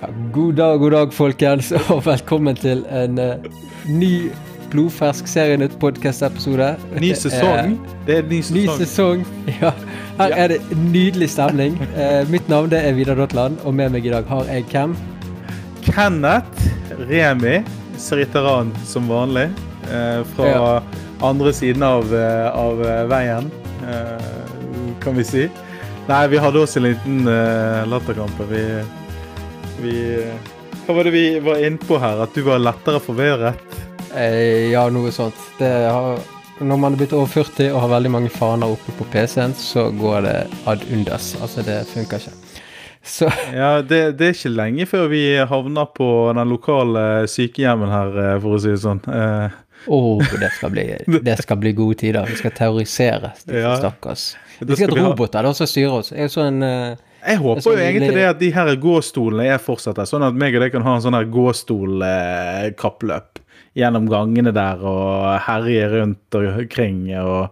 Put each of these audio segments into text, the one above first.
Ja, god dag, god dag, folkens, og velkommen til en uh, ny blodfersk Serienytt-podkast-episode. Ny sesong. Det er ny sesong. Ny sesong. Ja. Her er det nydelig stemning. Uh, mitt navn det er Vidar Dotland, og med meg i dag har jeg hvem? Kenneth Remi Seriteran som vanlig. Uh, fra ja. andre siden av, av veien, kan vi si. Nei, vi hadde også en liten latterkamp. Vi vi Hva var det vi var inne på her? At du var lettere forvirret? Eh, ja, noe sånt. Har, når man er blitt over 40 og har veldig mange faner oppe på PC-en, så går det ad undas. Altså, det funker ikke. Så. Ja, det, det, er ikke lenge før vi havner på den lokale sykehjemmen her, eh, for å si det sånn. Eh. Oh, det, skal bli, det skal bli gode tider. Vi skal terrorisere ja. stakkars. Vi skal ha roboter da, som styrer oss. Jeg så en uh, jeg håper jo egentlig det at de her gåstolene er fortsatt sånn at meg og deg kan ha en sånn her gåstolkappløp gjennom gangene der og herje rundt omkring og,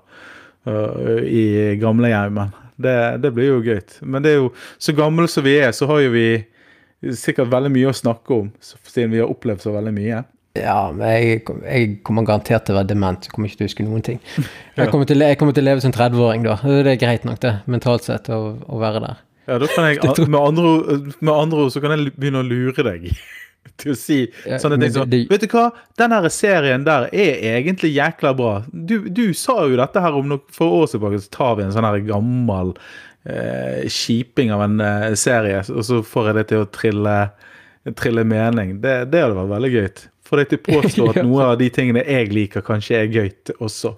og, i gamlehjemmen. Det, det blir jo gøy. Men det er jo, så gamle som vi er, så har jo vi sikkert veldig mye å snakke om, siden vi har opplevd så veldig mye. Ja, men jeg, jeg, kommer garantert til å være dement. Jeg kommer ikke til å huske noen ting. Jeg kommer til, jeg kommer til å leve som 30-åring da. Det er greit nok, det, mentalt sett, å, å være der. Ja, da kan jeg, med andre, med andre ord så kan jeg begynne å lure deg til å si sånne ting som Vet du hva, den her serien der er egentlig jækla bra. Du, du sa jo dette her om noen for år tilbake, så tar vi en sånn her gammel eh, kjiping av en eh, serie, og så får jeg det til å trille, trille mening. Det, det hadde vært veldig gøy. Få deg til å påstå at noe av de tingene jeg liker, kanskje er gøy også.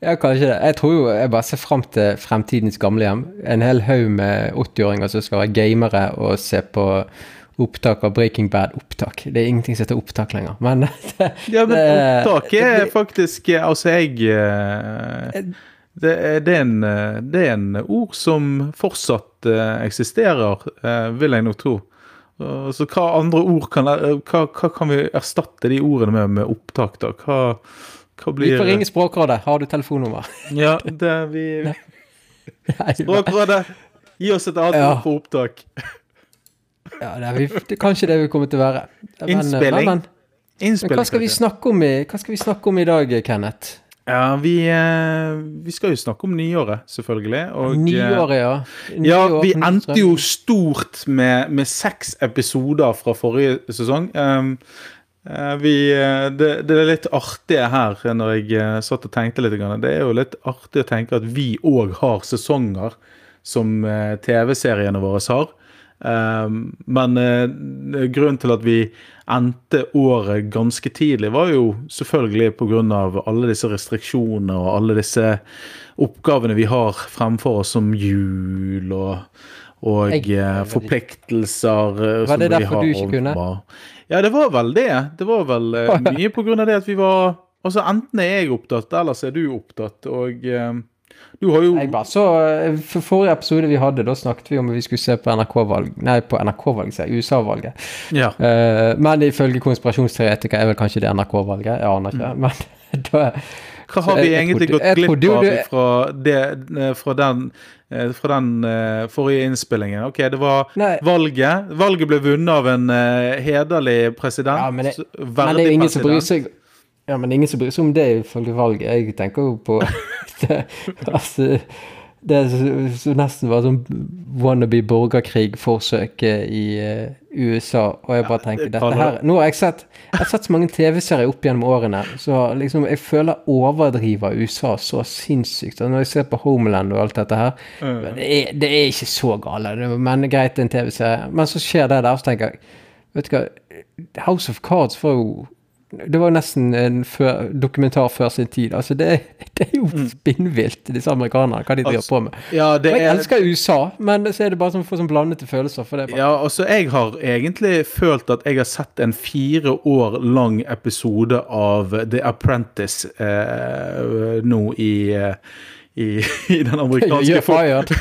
Ja, kanskje det. Jeg tror jo jeg bare ser fram til fremtidens gamlehjem. En hel haug med 80-åringer som skal være gamere og se på opptak av Breaking Bad-opptak. Det er ingenting som heter opptak lenger. Men det, Ja, men opptak er faktisk Altså, jeg eh, det er, det, er en, det er, en, ord som fortsatt eksisterer, vil jeg nok tro. Så hva andre ord kan, hva, hva kan vi erstatte de ordene med, med opptak, da? Hva, hva blir Vi får ringe Språkrådet. Har du telefonnummer? Ja, det er vi Språkrådet, gi oss et annet ja. for opptak. ja, det er, vi, det er kanskje det vi kommer til å være. Men, Innspilling. Men, men, men hva, skal vi snakke om i, hva skal vi snakke om i dag, Kenneth? Ja, vi, eh, vi, skal jo snakke om nyåret, selvfølgelig. Og, nyåret, ja. Nyår, ja, vi endte jo stort med, med seks episoder fra forrige sesong. Um, Eh, vi, eh, det, det, er litt artige her, når jeg eh, satt og tenkte litt. Det er jo litt artig å tenke at vi òg har sesonger som TV-seriene våre har. Men grunnen til at vi endte året ganske tidlig, var jo selvfølgelig pga. alle disse restriksjonene og alle disse oppgavene vi har fremfor oss som jul og, og jeg, forpliktelser. Var det derfor du ikke kunne? Ja, det var vel det. Det var vel uh, mye på grunn av det at vi var Altså, enten er jeg opptatt, eller så er du opptatt, og uh, du har jo jeg bare, så, eh, For forrige episode vi hadde, da snakket vi om at vi skulle se på NRK-valg Nei, på NRK-valget, sier jeg. USA-valget. Ja. Uh, men ifølge konspirasjonsteoretikere er vel kanskje det NRK-valget. Jeg aner ikke. Mm. Men da Hva har vi egentlig gått glipp av fra, det, fra den fra den uh, forrige innspillingen. Ok, det var Nei. valget. Valget ble vunnet av en uh, hederlig president. Ja, men det, men det er ingen som bryr seg ja, men ingen som bryr seg om det ifølge valget. Jeg tenker jo på det, altså, det så nesten var sånn wannabe borgerkrig-forsøk i uh, USA. Og jeg bare tenker dette her Nå har jeg sett Jeg har sett så mange TV-serier opp gjennom årene, så liksom jeg føler overdriver USA så sinnssykt. Og når jeg ser på Homeland og alt dette her det, er, det, er, ikke så gale. Men greit, en TV-serie. Men så skjer det der, så tenker jeg Vet du hva, House of Cards får jo det var nesten en før, dokumentar før sin tid. Altså, det, det er jo mm. spinnvilt, disse amerikanerne, hva de driver altså, på med. Ja, jeg er... elsker USA, men så er det bare sånn, for sånn blandede følelser. For det bare... Ja, altså, jeg har egentlig følt at jeg har sett en fire år lang episode av The Apprentice eh, nå i i, i, den amerikanske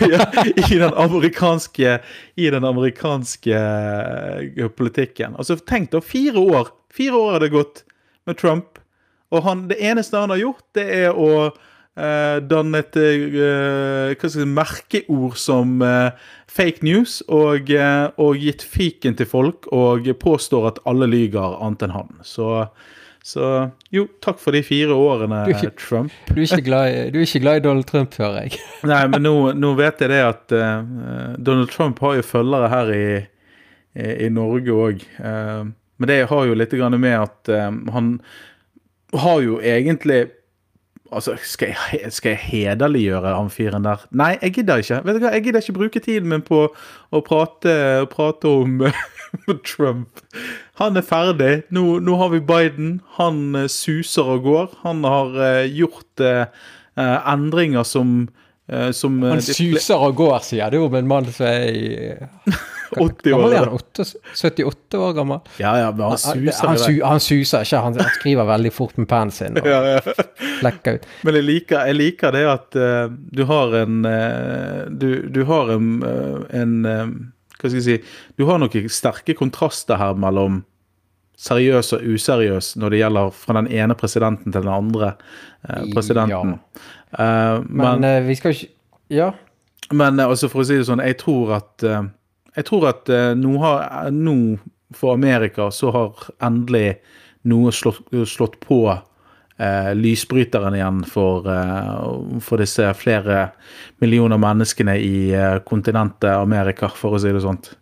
ja, i den amerikanske I den amerikanske eh, politikken. Altså, tenk deg fire år Fire år har det gått med Trump. Og han, det eneste han har gjort, det er å danne et jeg si, merkeord som eh, fake news og, og, gitt fiken til folk og påstår at alle lyger annet enn han. Så, så jo, takk for de fire årene, du Trump. Du er, glad, du er ikke glad i Donald Trump, hører jeg. Nei, men nå, nå, vet jeg det at Donald Trump har jo følgere her i, i, i Norge òg. men det har jo litt med at han har jo egentlig Altså, skal jeg, skal jeg hederliggjøre han fyren der? Nei, jeg gidder ikke. Vet du hva, Jeg gidder ikke bruke tiden min på å prate, prate om Trump. Han er ferdig. Nå, nå, har vi Biden. Han uh, suser og går. Han har uh, gjort uh, endringer som Uh, som, han suser og går, sier du om en mann som er i 80 år. Er han 78 år gammel? Ja, ja, men han suser. Han, han, han suser ikke, han, han, skriver veldig fort med pennen sin og ja, ja. flekker ut. Men jeg liker, jeg liker det at du har en du, du, har en, en Hva skal jeg si Du har noen sterke kontraster her mellom seriøs og useriøs når det gjelder fra den ene presidenten til den andre presidenten. Ja. Uh, men, men uh, vi skal ikke Ja. Men altså for å si det sånn, jeg tror at Jeg tror at nå, har, nå for Amerika så har endelig noe slått, slått på lysbryteren igjen for, for, disse flere millioner menneskene i kontinentet Amerika, for å si det sånt.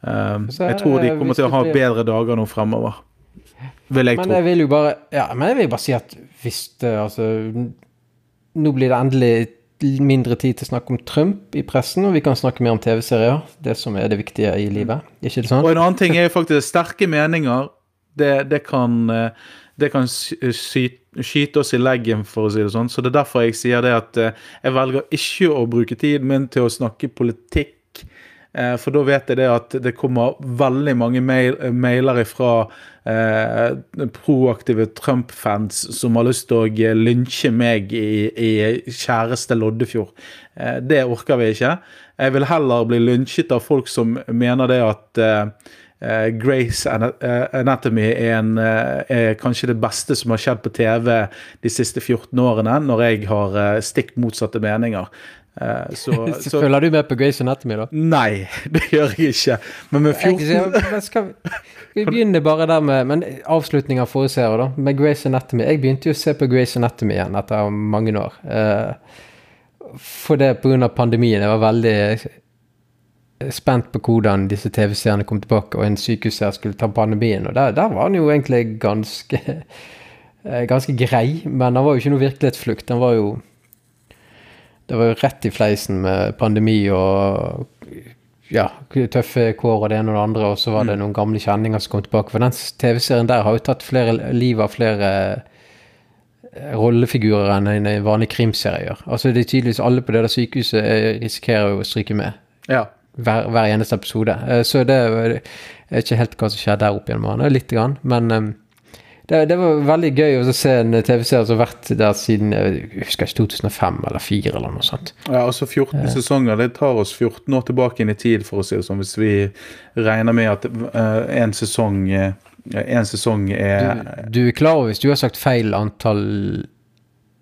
jeg tror de kommer til å ha bedre dager nå fremover. Vil jeg men tro. Jeg vil jo bare, ja, men jeg vil bare si at hvis det altså nå blir det endelig mindre tid til å snakke om Trump i pressen, og vi kan snakke mer om TV-serier. Det som er det viktige i livet. Ikke det sånn? Og en annen ting er jo faktisk sterke meninger. Det, det kan, eh, det kan skyte oss i leggen, for å si det sånn. Så det er derfor jeg sier det at eh, jeg velger ikke å bruke tiden min til å snakke politikk Eh, for da vet jeg det at det kommer veldig mange mail, mailer fra eh, proaktive Trump-fans som har lyst til å lynsje meg i, i kjæreste Loddefjord. Eh, det orker vi ikke. Jeg vil heller bli lynsjet av folk som mener det at eh, eh Grace Anatomy er, en, uh, er, kanskje det beste som har skjedd på TV de siste 14 årene, når jeg har stikk motsatte meninger. Uh, så, så, Følger du med på Grace Anatomy, da? Nei, det gjør jeg ikke. Men med 14 jeg, skal, vi begynner bare der med Men avslutning av forrige serie, da. Med Grace Anatomy. Jeg begynte jo å se på Grace Anatomy igjen etter mange år. Uh, for det pga. pandemien. Jeg var veldig spent på hvordan disse TV-seriene kom tilbake, og en sykehusseer skulle ta pandemien. Og der, der var den jo egentlig ganske, eh, ganske grei, men den var jo ikke noe virkelighetsflukt. Den var jo det var jo rett i fleisen med pandemi og ja, tøffe kår og det ene og det andre, og så var det mm. noen gamle kjenninger som kom tilbake. For den TV-serien der har jo tatt flere liv av flere eh, rollefigurer enn en vanlig krimserie gjør. Altså det er tydeligvis alle på det der sykehuset risikerer jo å stryke med. Ja. Hver, hver, eneste episode. Eh, så det er ikke helt hva som skjer der oppe gjennom årene, lite grann, men det, det, var veldig gøy å se en TV-serie som har vært der siden jeg husker ikke 2005 eller 2004 eller noe sånt. Ja, altså 14 uh, sesonger. Det tar oss 14 år tilbake inn i tid, for å si det sånn, hvis vi regner med at en sesong en sesong er du, du, er klar over hvis du har sagt feil antall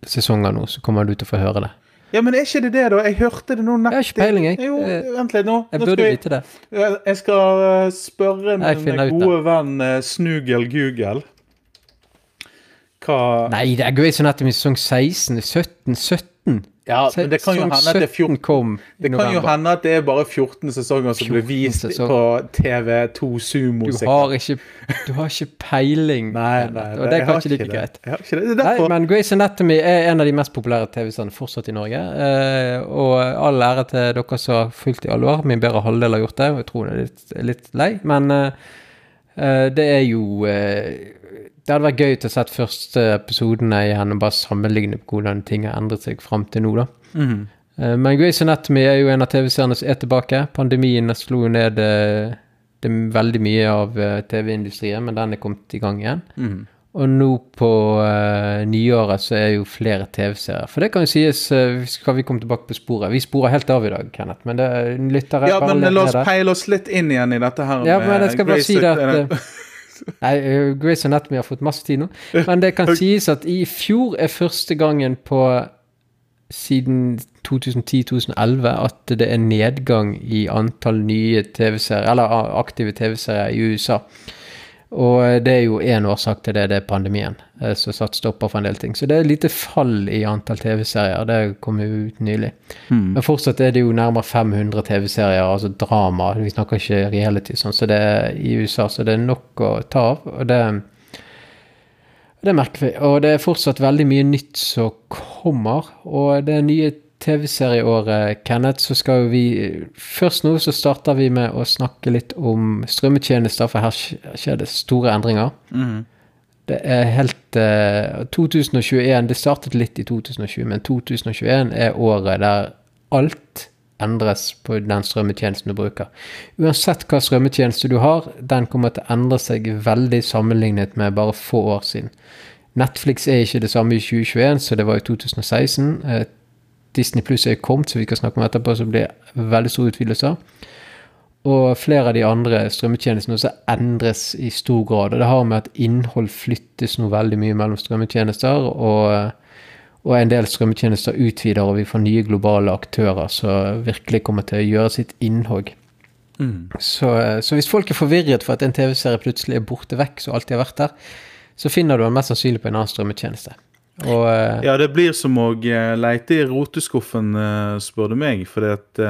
sesonger nå, så kommer du til å få høre det. Ja, men er ikke det det, da? Jeg hørte det nå nettopp. Jeg har ikke peiling, jeg. Jo, vent litt nå. Jeg burde vite det. Jeg skal spørre min gode venn Snugel Google hva Nei, det er Grey's Anatomy sesong 16, 17, 17. Ja, men det kan jo hende at det er 14 kom Det kan jo hende at det er bare 14 sesonger som blir vist sesong. på TV2 Sumo. Du har ikke, du har ikke peiling. nei, nei, og det er kanskje like greit. Nei, men Grey's Anatomy er en av de mest populære TV-seriene fortsatt i Norge. Eh, og all ære til dere som har fulgt i alvor. Min bedre halvdel har gjort det. Jeg tror det er litt, litt lei, men eh, det er jo eh, det hadde vært gøy til å sette første episodene igjen og bare sammenligne på hvordan ting har endret seg fram til nå, da. Mm. Men Grace Anatomy er jo en av TV-seriene som er tilbake. Pandemien slo jo ned det, det er veldig mye av uh, TV-industrien, men den er kommet i gang igjen. Mm. Og nå på uh, nyåret så er jo flere TV-serier. For det kan jo sies, uh, skal vi komme tilbake på sporet. Vi sporer helt av i dag, Kenneth, men det lytter Ja, men la oss peile oss litt inn igjen i dette her. Ja, men jeg skal bare si det at Nei, Grace og Anatomy har fått masse tid nå. Men det kan sies at i fjor er første gangen på siden 2010-2011 at det er nedgang i antall nye TV-serier, eller aktive TV-serier i USA. Og det er jo én årsak til det, det er pandemien eh, som satt stopper for en del ting. Så det er lite fall i antall TV-serier, det kom jo ut nylig. Mm. Men fortsatt er det jo nærmere 500 TV-serier, altså drama, vi snakker ikke reality sånn, så det er i USA, så det er nok å ta av. og det det merker vi. Og det er fortsatt veldig mye nytt som kommer. Og det er nye TV-serieåret, Kenneth, så skal vi Først nå så starter vi med å snakke litt om strømmetjenester, for her skjer det store endringer. Mm. Det er helt uh, 2021 Det startet litt i 2020, men 2021 er året der alt endres på den strømmetjenesten du bruker. Uansett hva strømmetjeneste du har, den kommer til å endre seg veldig sammenlignet med bare få år siden. Netflix er ikke det samme i 2021 så det var i 2016. Disney Pluss er kommet, som vi skal snakke om etterpå, så blir det veldig store utvidelser. Og flere av de andre strømmetjenestene også endres i stor grad. Og det har med at innhold flyttes nå veldig mye mellom strømmetjenester, og, og en del strømmetjenester utvider, og vi får nye globale aktører som virkelig kommer til å gjøre sitt innhogg. Mm. Så, så, hvis folk er forvirret for at en TV-serie plutselig er borte vekk, så alltid har vært der, så finner du den mest sannsynlig på en annen strømmetjeneste. Og, uh, ja, det blir som å uh, leite i roteskuffen, uh, spør du meg. For at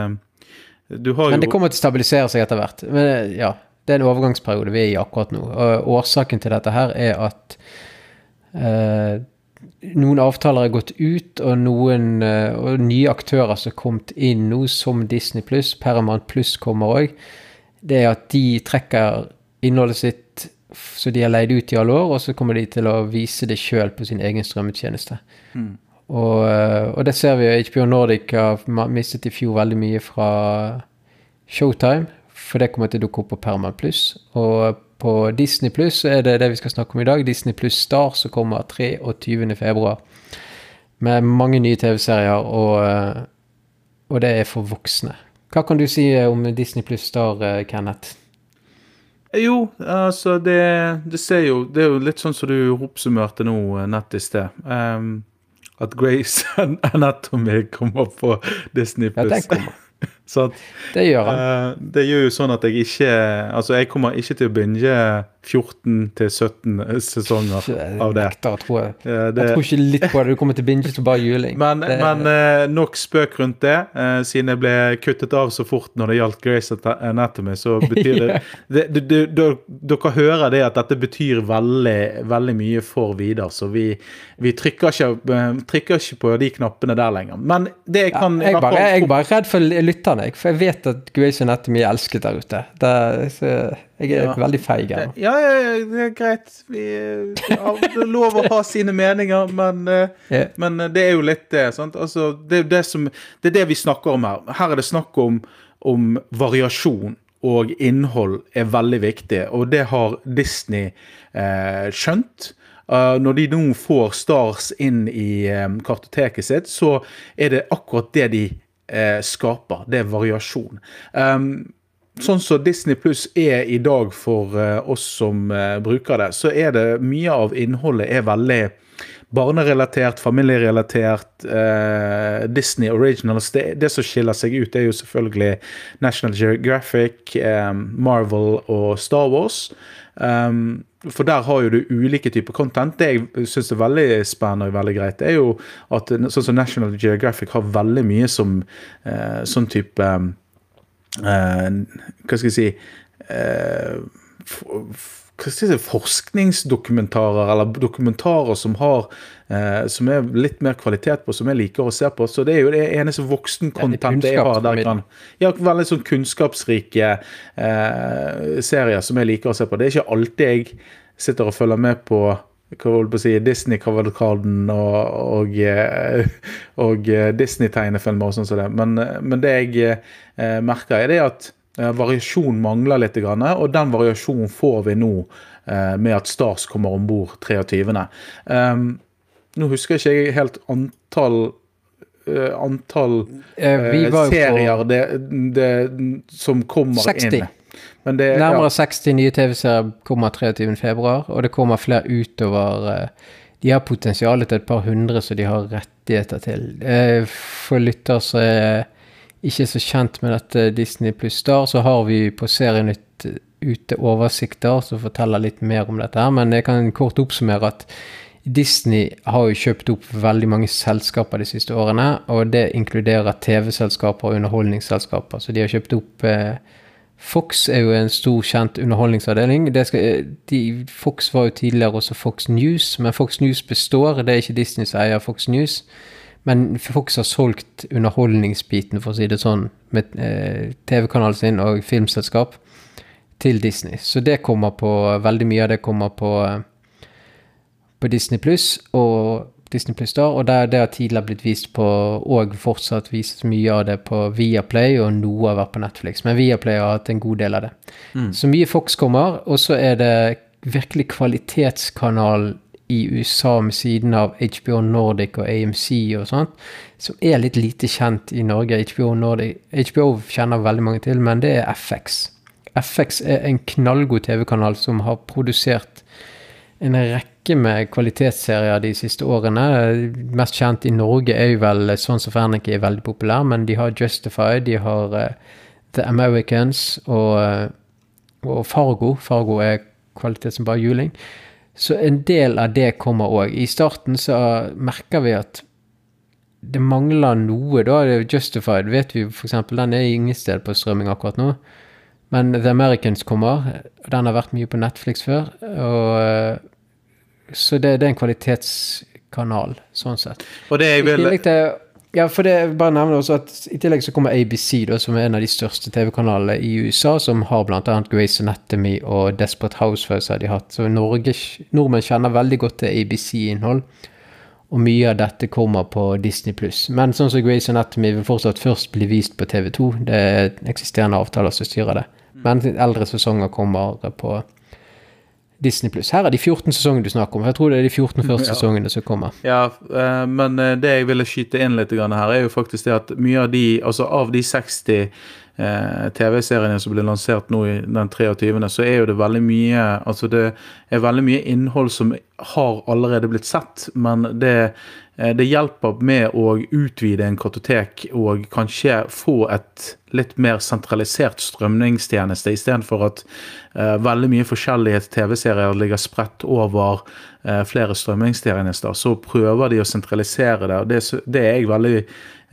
du har jo Men det kommer til å stabilisere seg etter hvert. Men ja, det er en overgangsperiode vi er i akkurat nå. Og årsaken til dette her er at noen avtaler er gått ut, og noen og nye aktører som er kommet inn nå, som Disney pluss, Paramount pluss kommer òg, det er at de trekker innholdet sitt så de har leid ut i alle år, og så kommer de til å vise det sjøl på sin egen strømmetjeneste. Mm. Og, eh, og, det ser vi. jo. HBO Nordic har mistet i fjor veldig mye fra Showtime, for det kommer til å dukke opp på Perman Pluss. Og på Disney Pluss er det det vi skal snakke om i dag. Disney Pluss Star som kommer 23.2. Med mange nye TV-serier, og, eh, og, det er for voksne. Hva kan du si om Disney Pluss Star, eh, Kenneth? Jo, altså det, det, ser jo Det er jo litt sånn som du oppsummerte nå eh, nett i sted. Um, at Grace Anatomy kommer på Disney Plus. Ja, den kommer. Så det gjør han. Uh, det gjør jo sånn at jeg ikke Altså, jeg kommer ikke til å binge 14-17 sesonger av det. Nektar, tror jeg. Uh, det. Jeg tror ikke litt på det. Du kommer til å binge til bare juling. Men, det, men uh, nok spøk rundt det. Siden jeg ble kuttet av så fort når det gjaldt Grace Anatomy, så betyr det, det, det, det Dere hører det at dette betyr veldig, veldig mye for Vidar, så vi, vi trykker, ikke, trykker, ikke, på de knappene der lenger. Men det kan ja, jeg, bare, jeg er bare redd for lytterne, for jeg vet at Grace Anatomy er elsket der ute. Det, så, jeg er ja. veldig feig her. Ja, ja, det er greit. Vi, det er lov å ha sine meninger, men, yeah. men det er jo litt det. Altså, det, det, som, det, er det vi snakker om her. Her er det snakk om, om variasjon. Og innhold er veldig viktig, og det har Disney eh, skjønt. Uh, når de nå får Stars inn i um, kartoteket sitt, så er det akkurat det de uh, skaper. Det er variasjon. Um, sånn som Disney Pluss er i dag for uh, oss som uh, bruker det, så er det mye av innholdet er veldig barnerelatert, familierelatert, eh, Disney Originals. Det, det, som skiller seg ut, er jo selvfølgelig National Geographic, eh, Marvel og Star Wars. Um, for der har jo du ulike typer content. Det jeg syns er veldig spennende og veldig greit, er jo at sånn som National Geographic har veldig mye som sånn type Eh, hva skal jeg si eh, jeg si, forskningsdokumentarer, eller dokumentarer som har eh, som er litt mer kvalitet på, som jeg liker å se på. Så det er jo det eneste voksen-content jeg har. der kan, ja, Veldig sånn kunnskapsrike eh, serier som jeg liker å se på. Det er ikke alltid jeg sitter og følger med på hva holdt på å si, Disney-kavalkaden og, og, eh, og eh, Disney-tegnefilmer og sånn som det. Men, men, det jeg eh, merker, er det at eh, variasjon mangler litt. Grann, og den variasjonen får vi nå eh, med at Stars kommer om bord 23. Um, nå husker jeg ikke helt antall uh, antall uh, serier det, det, som kommer 60. inn. Det, Nærmere ja. 60 nye TV-serier kommer 23.2, og det kommer flere utover uh, de har potensial til et par hundre som de har rettigheter til. Uh, for lytter som er ikke så kjent med dette Disney pluss Star, så har vi på Serienytt ute oversikter som forteller litt mer om dette. her, Men jeg kan kort oppsummere at Disney har jo kjøpt opp veldig mange selskaper de siste årene, og det inkluderer TV-selskaper og underholdningsselskaper. Så de har kjøpt opp eh, Fox er jo en stor, kjent underholdningsavdeling. Skal, de, Fox var jo tidligere også Fox News, men Fox News består. Det er ikke Disney som eier Fox News. Men Fox har solgt underholdningsbiten, for å si det sånn, med eh, TV-kanalen sin og filmselskap, til Disney. Så det kommer på Veldig mye av det kommer på, eh, på Disney pluss og Disney Plus Star, og det, det har tidligere blitt vist på, og fortsatt vist mye av det på Viaplay, og noe har vært på Netflix. Men Viaplay har hatt en god del av det. Mm. Så mye Fox kommer, og så er det virkelig kvalitetskanal i USA med siden av HBO Nordic og AMC og sånt, som er litt lite kjent i Norge. HBO Nordic HBO kjenner veldig mange til, men det er FX. FX er en knallgod TV-kanal som har produsert en rekke med kvalitetsserier de siste årene. Mest kjent i Norge er jo vel Sons of Anarchy er veldig populær, men de har Justified, de har uh, The Americans og, uh, og, Fargo. Fargo er kvalitet som bare juling. Så en del av det kommer òg. I starten så merker vi at det mangler noe, da. Justified vet vi f.eks. Den er ingen sted på strømming akkurat nå. Men The Americans kommer. Den har vært mye på Netflix før. Og, eh, så det, det, er en kvalitetskanal, sånn sett. Og det er vel... Til, ja, for det bare nevner også at I tillegg så kommer ABC, da, som er en av de største TV-kanalene i USA, som har bl.a. Grace Anatomy og Desperate Housewives har de hatt. Så Norge, nordmenn kjenner veldig godt til ABC-innhold. Og mye av dette kommer på Disney. Men sånn som Grace Anatomy vil fortsatt først bli vist på TV2. Det er eksisterende avtaler som styrer det. Men eldre sesonger kommer på Disney pluss. Her er de 14 sesongene du snakker om. Jeg tror det er de 14 første ja. sesongene som kommer. Ja, eh, men eh, det jeg ville skyte inn litt her, er jo faktisk det at mye av de Altså av de 60 eh, TV-seriene som ble lansert nå i den 23., så er jo det veldig mye Altså det er veldig mye innhold som har allerede blitt sett, men det det hjelper med å utvide en kartotek og kanskje få et litt mer sentralisert strømningstjeneste, istedenfor at uh, veldig mye forskjellige TV-serier ligger spredt over uh, flere strømningstjenester. Så prøver de å sentralisere det, og det, det er jeg veldig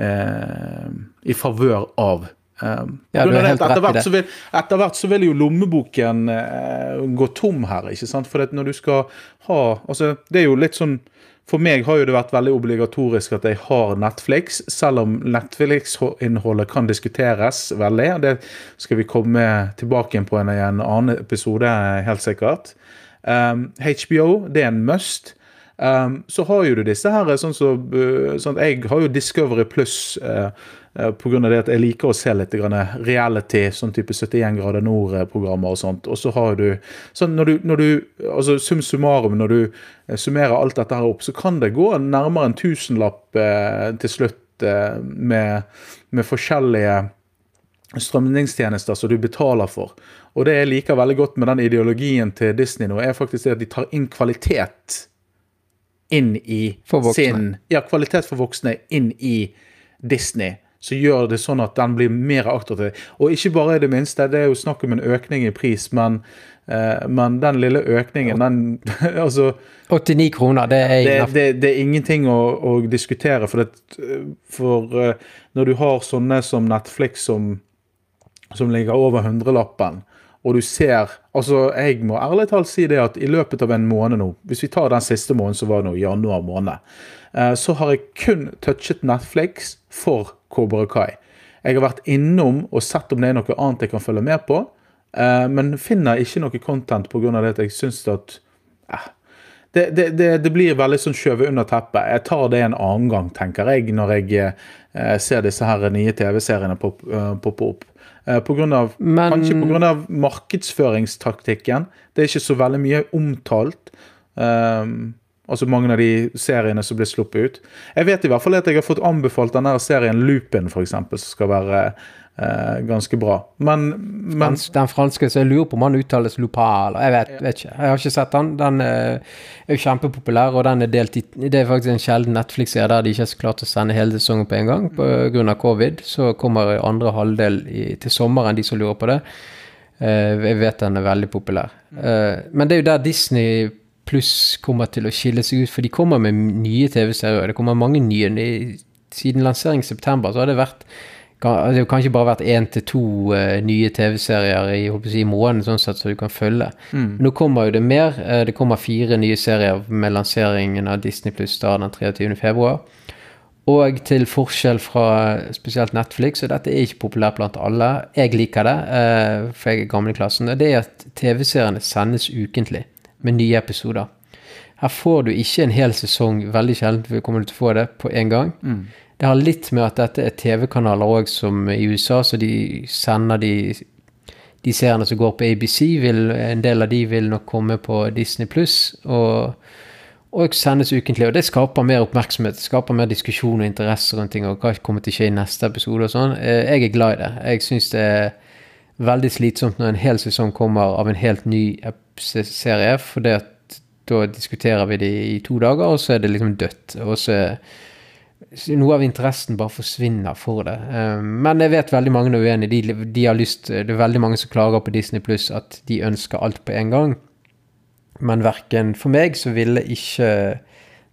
uh, i favør av. Um, ja, etter, hvert så vil, etter hvert så vil jo lommeboken gå tom her, ikke sant? For når du skal ha Altså, det er jo litt sånn for meg har jo det vært veldig obligatorisk at jeg har Netflix, selv om Netflix-innholdet kan diskuteres veldig. og Det skal vi komme tilbake på i en annen episode, helt sikkert. Um, HBO, det er en must. Um, så har jo du disse her, sånn som så, uh, sånn Jeg har jo Discovery Pluss. Uh, uh, Pga. det at jeg liker å se litt reality, sånn type 71 grader nord-programmer og sånt. Og så har du sånn når du, når du altså Sum summarum, når du eh, summerer alt dette her opp, så kan det gå nærmere en tusenlapp uh, til slutt eh, med, med forskjellige strømningstjenester som du betaler for. Og det jeg liker veldig godt med den ideologien til Disney nå, er faktisk det at de tar inn kvalitet inn i sin Ja, kvalitet for voksne inn i Disney så gjør det sånn at den blir mer attraktiv. Og ikke bare i det minste, det er jo snakk om en økning i pris, men, uh, men den lille økningen, den altså 89 kroner, det er det, det, det er ingenting å, å diskutere. For, det, for uh, når du har sånne som Netflix som, som ligger over hundrelappen, og du ser altså Jeg må ærlig talt si det at i løpet av en måned nå, hvis vi tar den siste måneden som var nå, januar måned, uh, så har jeg kun touchet Netflix for Cobra Kai. Jeg har vært innom og sett om det er noe annet jeg kan følge med på, uh, men finner ikke noe content pga. det at jeg syns at det, det, det, det, blir veldig sånn skjøvet under teppet. Jeg tar det en annen gang, tenker jeg, når jeg eh, ser disse her nye TV-seriene poppe pop opp. Uh, på grunn av, Men... Kanskje pga. markedsføringstaktikken. Det er ikke så veldig mye omtalt. Um, Altså mange av de seriene som blir sluppet ut. Jeg vet i hvert fall at jeg har fått anbefalt denne serien Loopen, f.eks., som skal være eh, ganske bra. Men, men Den franske, så jeg lurer på om han uttales Lupin, jeg vet, vet, ikke. Jeg har ikke sett den. Den eh, er jo kjempepopulær, og den er delt i Det er faktisk en sjelden Netflix-serie der de ikke har klart å sende hele sesongen på en gang pga. covid. Så kommer andre halvdel i, til sommeren, de som lurer på det. Eh, jeg vet den er veldig populær. Eh, men det er jo der Disney pluss kommer til å skille seg ut, for de kommer med nye TV-serier. Det kommer mange nye. Siden lansering i september så har det vært det har kanskje bare vært én til to uh, nye TV-serier i, si, i måneden, sånn sett, så du kan følge. Mm. Nå kommer jo det mer. Uh, det kommer fire nye serier med lanseringen av Disney pluss den 23.2. Og til forskjell fra spesielt Netflix, og dette er ikke populært blant alle, jeg liker det, uh, for jeg er gammel i klassen, det er at TV-seriene sendes ukentlig med nye episoder. Her får du ikke en hel sesong, veldig sjelden kommer du til å få det, på én gang. Mm. Det har litt med at dette er TV-kanaler òg, som i USA, så de sender de de seriene som går på ABC, vil, en del av de vil nok komme på Disney pluss. Og, og, sendes ukentlig. Og det skaper mer oppmerksomhet, skaper mer diskusjon og interesse rundt ting. Og hva kommer til å skje i neste episode og sånn. Eh, jeg er glad i det. Jeg syns det er veldig slitsomt når en hel sesong kommer av en helt ny serie, for da diskuterer vi det i to dager, og så er det liksom dødt. Og så er noe av interessen bare forsvinner for det. Eh, men jeg vet veldig mange er uenige. De, de, har lyst, det er veldig mange som klager på Disney Pluss at de ønsker alt på en gang. Men verken for meg så ville ikke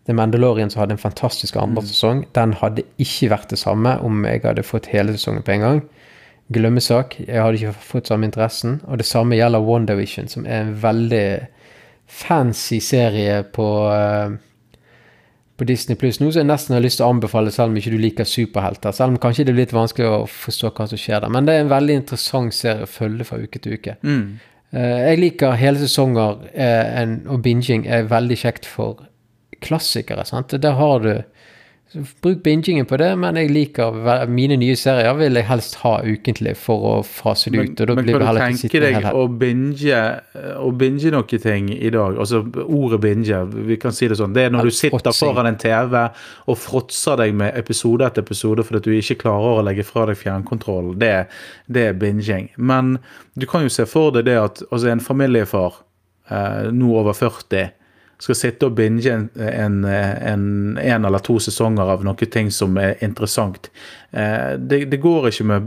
The Mandalorian som hadde en fantastisk andre mm. sesong, den hadde ikke vært det samme om jeg hadde fått hele sesongen på en gang. Glemmesak. Jeg hadde ikke fått samme interessen. Og det samme gjelder WandaVision, som er en veldig fancy serie på uh, på Disney Pluss nå, så jeg nesten har lyst til å anbefale, selv om ikke du liker superhelter. Selv om kanskje det blir litt vanskelig å forstå hva som skjer der. Men det er en veldig interessant serie å følge fra uke til uke. Mm. Uh, jeg liker hele sesonger, en, og binging er veldig kjekt for klassikere. sant? Der har du bruk bingingen på det, men jeg liker mine nye serier vil jeg helst ha ukentlig for å fase det ut. og da men blir kan du tenke deg å binge, å binge noen ting i dag? Altså ordet binge, vi kan si det sånn. Det er når du sitter foran en TV og fråtser deg med episode etter episode fordi du ikke klarer å legge fra deg fjernkontrollen. Det, det, er binging. Men du kan jo se for deg det at altså en familiefar, eh, nå over 40 skal sitte og binge en, en, en, en, eller to sesonger av noe ting som er interessant. Eh, det, det går ikke med,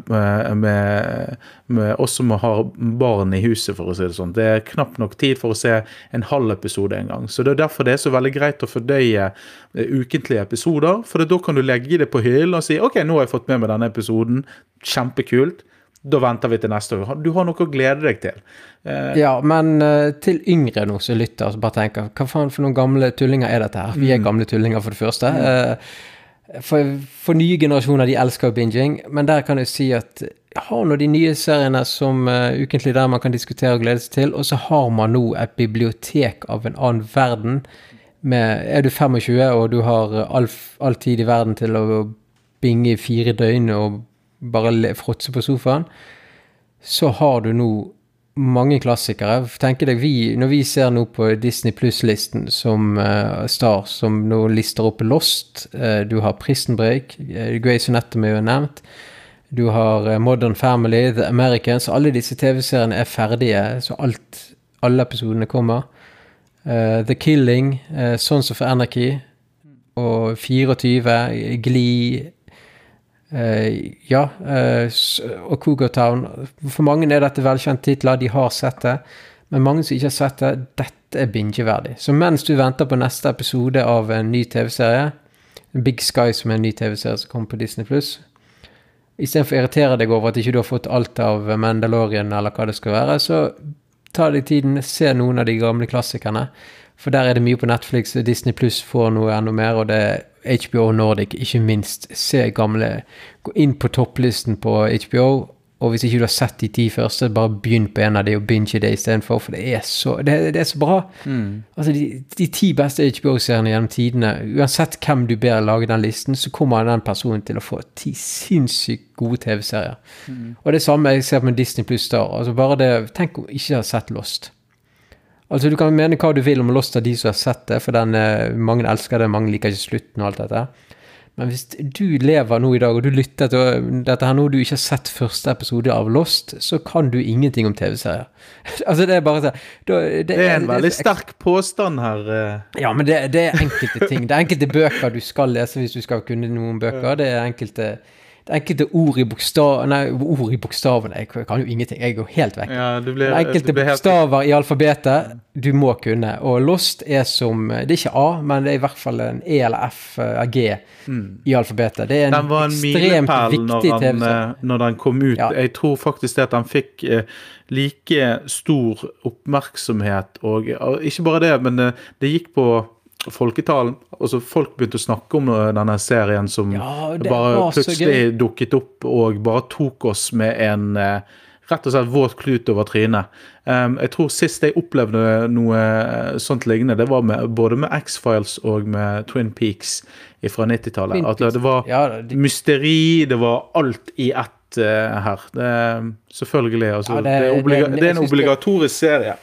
med, med, oss som har barn i huset, for å si det sånn. Det er knapt nok tid for å se en halv episode en gang. Så det er derfor det er så veldig greit å fordøye eh, ukentlige episoder. For da kan du legge det på hyllen og si OK, nå har jeg fått med meg denne episoden. Kjempekult da venter vi til neste år. Du har noe å glede deg til. Eh, ja, men uh, til yngre nå som lytter, så bare tenker hva faen for noen gamle tullinger er dette her? Vi er mm. gamle tullinger, for det første. Mm. Uh, for, for, nye generasjoner, de elsker binging, men der kan jeg si at har nå de nye seriene som uh, ukentlig der man kan diskutere og glede seg til, og så har man nå et bibliotek av en annen verden. Med, er du 25 og du har all, all tid i verden til å binge i fire døgn og bare fråtse på sofaen, så har du nå mange klassikere. Tenk deg, vi, Når vi ser nå på Disney Pluss-listen som uh, Star, som nå lister opp Lost, uh, du har Prison Break, uh, Grace Anatomy er jo nevnt, du har uh, Modern Family, The Americans Alle disse TV-seriene er ferdige, så alt, alle episodene kommer. The Killing, Sons of Anarchy og 24, Glee ja, uh, og Cougar Town. For mange er dette velkjente titler, de har sett det. Men mange som ikke har sett det, dette er bingeverdig. Så mens du venter på neste episode av en ny TV-serie, Big Sky som er en ny TV-serie som kommer på Disney pluss, istedenfor å irritere deg over at ikke du har fått alt av Mandalorian eller hva det skal være, så ta deg tiden, se noen av de gamle klassikerne. For der er det mye på Netflix. Disney pluss får noe enda mer, og det er HBO Nordic, ikke minst. Se gamle Gå inn på topplisten på HBO, og hvis ikke du har sett de ti første, bare begynn på en av de og binge det istedenfor, for det er så, det, det er så bra. Mm. Altså, de, de, ti beste HBO-seriene gjennom tidene, uansett hvem du ber lage den listen, så kommer den personen til å få ti sinnssykt gode TV-serier. Mm. Og det samme jeg ser med Disney pluss Star. Altså bare det, Tenk om ikke har sett Lost. Altså, du kan mene hva du vil om Lost av de som har sett det, for den, eh, mange elsker det, mange liker ikke slutten og alt dette. Men hvis du lever nå i dag, og du lytter til dette her nå, du ikke har sett første episode av Lost, så kan du ingenting om TV-serier. altså, det er bare sånn det, det, er en veldig sterk påstand her. Eh. Ja, men det, det, er enkelte ting. Det er enkelte bøker du skal lese hvis du skal kunne noen bøker. Det er enkelte enkelte ord i bokstav... Nei, ord i bokstavene Jeg kan jo ingenting. Jeg går helt vekk. Ja, blir, enkelte bokstaver helt... i alfabetet du må kunne. Og Lost er som Det er ikke A, men det er i hvert fall en E eller F eller G mm. i alfabetet. Det er en, den var en ekstremt viktig TV-serie. milepæl når den kom ut. Ja. Jeg tror faktisk det at den fikk eh, like stor oppmerksomhet og, Ikke bare det, men det, det gikk på folketalen. Altså Folk begynte å snakke om denne serien som ja, bare plutselig dukket opp og bare tok oss med en eh, rett og slett våt klut over trynet. Um, jeg tror sist jeg opplevde noe eh, sånt lignende, det var med, både med X-Files og med Twin Peaks fra 90-tallet. At det var ja, det... mysteri, det var alt i ett uh, her. Det, selvfølgelig. Altså, ja, det, det, er obliga det, er en obligatorisk serie.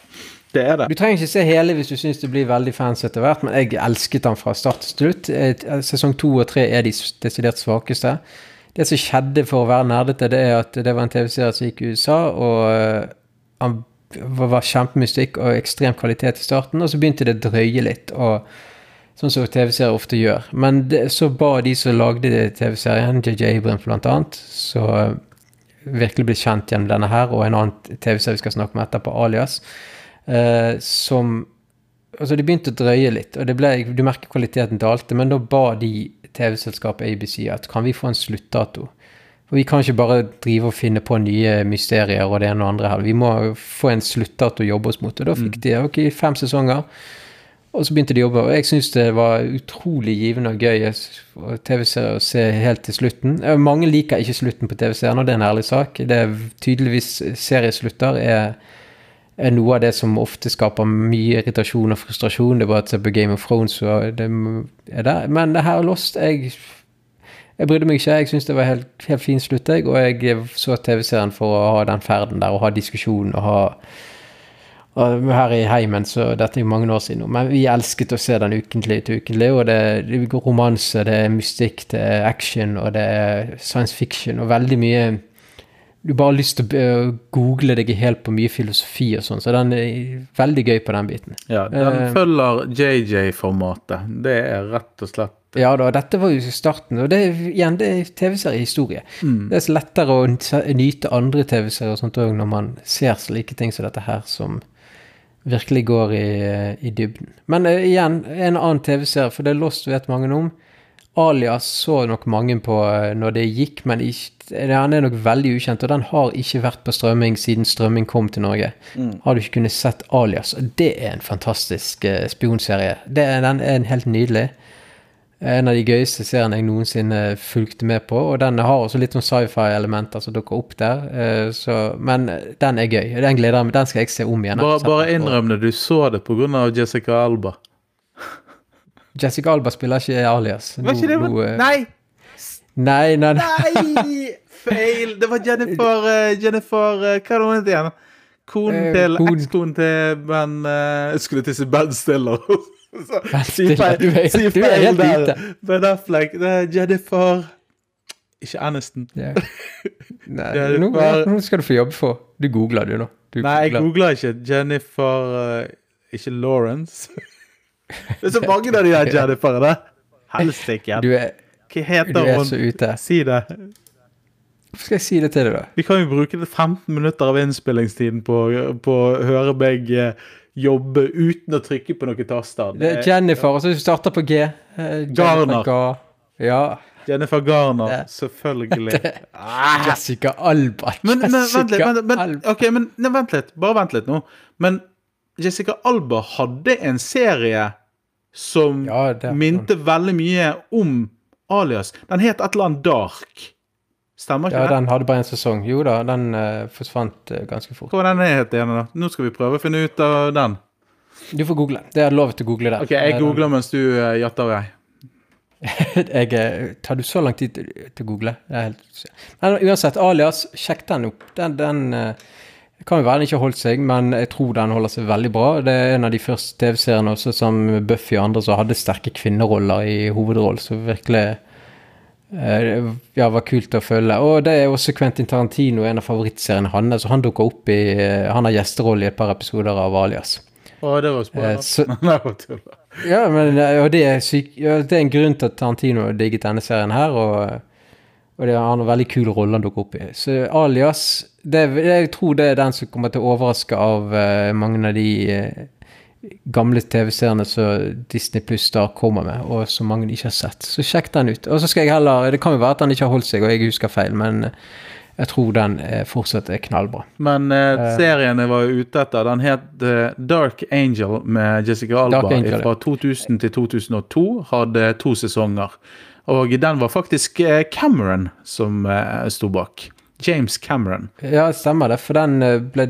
Det er det. Du trenger ikke se hele hvis du syns det blir veldig fans etter hvert, men jeg elsket den fra start til slutt. Eh, sesong to og tre er de desidert svakeste. Det som skjedde for å være nerdete, det er at det var en TV-serie som gikk i USA, og eh, han var kjempemystikk og ekstrem kvalitet i starten, og så begynte det å drøye litt. og Sånn som TV-serier ofte gjør. Men det, så ba de som lagde TV-serien, JJ Abrams bl.a., så eh, virkelig ble kjent gjennom denne her, og en annen TV-serie vi skal snakke om etterpå, Alias eh, som Altså, de begynte å drøye litt, og det ble, du merker kvaliteten dalte, men da ba de TV-selskapet ABC at kan vi få en sluttdato? For vi kan ikke bare drive og finne på nye mysterier og det ene og andre her. Vi må få en sluttdato å jobbe oss mot. Og da fikk mm. de ok, fem sesonger. Og så begynte de å jobbe, og jeg syns det var utrolig givende og gøy TV-serier å se helt til slutten. Mange liker ikke slutten på TV-serien, og det er en ærlig sak. Det er tydeligvis serieslutter er er noe av det som ofte skaper mye irritasjon og frustrasjon. Det bare å på Game of Thrones og det er der. Men det her er Lost jeg, jeg brydde meg ikke. Jeg syntes det var helt, helt fin slutt, jeg. Og jeg så TV-serien for å ha den ferden der og ha diskusjon og ha og her i heimen, så dette er jo mange år siden nå, men vi elsket å se den ukentlig til ukentlig. Og det er romanse, det er mystikk, det er action, og det er science fiction, og veldig mye du bare har lyst til å google deg helt på mye filosofi og sånn, så den er veldig gøy på den biten. Ja, den uh, følger JJ-formatet. Det er rett og slett Ja da, dette var jo starten, og det er igjen, det er TV-seriehistorie. Mm. Det er så lettere å nyte andre TV-serier og sånt òg når man ser slike ting som dette her, som virkelig går i, i dybden. Men uh, igjen, en annen TV-serie, for det er Lost vet mange om. Alias så nok mange på eh, når det gikk, men den er nok veldig ukjent. Og den har ikke vært på strømming siden strømming kom til Norge. Mm. Har du ikke kunnet sett Alias. Og det er en fantastisk eh, spionserie. Det, den er en helt nydelig. En av de gøyeste seriene jeg noensinne fulgte med på. Og den har også litt sånn sci-fi-elementer som dukker opp der. Uh, så, men den er gøy. Den gleder jeg meg Den skal jeg se om igjen. Bare, bare innrøm det. Du så det pga. Jessica Alba. Jessica Alba spiller ikke Alias. Var ikke det no, uh, Nei! Nei, nei, nei! Feil! Det var Jennifer uh, Jennifer uh, Hva het hun igjen? Konen til ekskonen til Ben Jeg skulle til å si Ben Stiller. si feil, du er, si du er helt. Ute. Ben Affleck. Det er Jennifer Ikke Aniston. Yeah. Nei, nå, nå, skal du få jobbe for. Du googler, du, nå. Du Nei, jeg googler ikke. Jennifer Ikke Lawrence. Det er så mange av de der Jenniferne. Helsike. Hva heter hun? du er? Så ute. Si det. Hvorfor skal jeg si det til deg, da? Vi kan jo bruke 15 minutter av innspillingstiden på, på å høre meg eh, jobbe uten å trykke på noen taster. Det er Jennifer, og så starter på G. Uh, Garner. Ja. Jennifer Garner, det. selvfølgelig. Ah. Jessica Alba. Men, men, vent litt, men, men, okay, men, vent litt. Bare vent litt nå. Men Jessica Alba hadde en serie som ja, minte veldig mye om Alias. Den het et eller annet Dark. Stemmer ikke ja, det? Ja, den hadde bare en sesong. Jo da, den uh, forsvant uh, ganske fort. Hva var den het igjen, da? Nå skal vi prøve å finne ut av den. Du får google. Det er lov til å google det. Ok, jeg googler mens du uh, jatter vei. jeg Tar du så lang tid til, å google? Men uansett, Alias, sjekk den opp. Den, den Det kan jo være den ikke har holdt seg, men jeg tror den holder seg veldig bra. Det er en av de første TV-seriene også som Buffy og andre som hadde sterke kvinneroller i hovedrollen, så virkelig eh, ja, var kult å følge. Og det er også Quentin Tarantino, en av favorittseriene hans. Så han dukker opp i eh, Han har gjesterolle i et par episoder av Alias. Å, det var spennende. ja, men og det er, syk, ja, det er en grunn til at Tarantino digget denne serien her. og og det, har en veldig kul rolle han dukker opp i. Så Alias det, Jeg tror det er den som kommer til å overraske av uh, mange av de uh, gamle TV-seriene som Disney Pluss da kommer med, og som mange ikke har sett. Så sjekk den ut. Og så skal jeg heller Det kan jo være at den ikke har holdt seg, og jeg husker feil, men jeg tror den fortsatt er knallbra. Men uh, serien jeg var ute etter, den het Dark Angel med Jessica Alba Angel, fra 2000 til 2002. Hadde to sesonger. Og den var faktisk eh, Cameron som uh, sto bak. James Cameron. Ja, stemmer det. For den eh, ble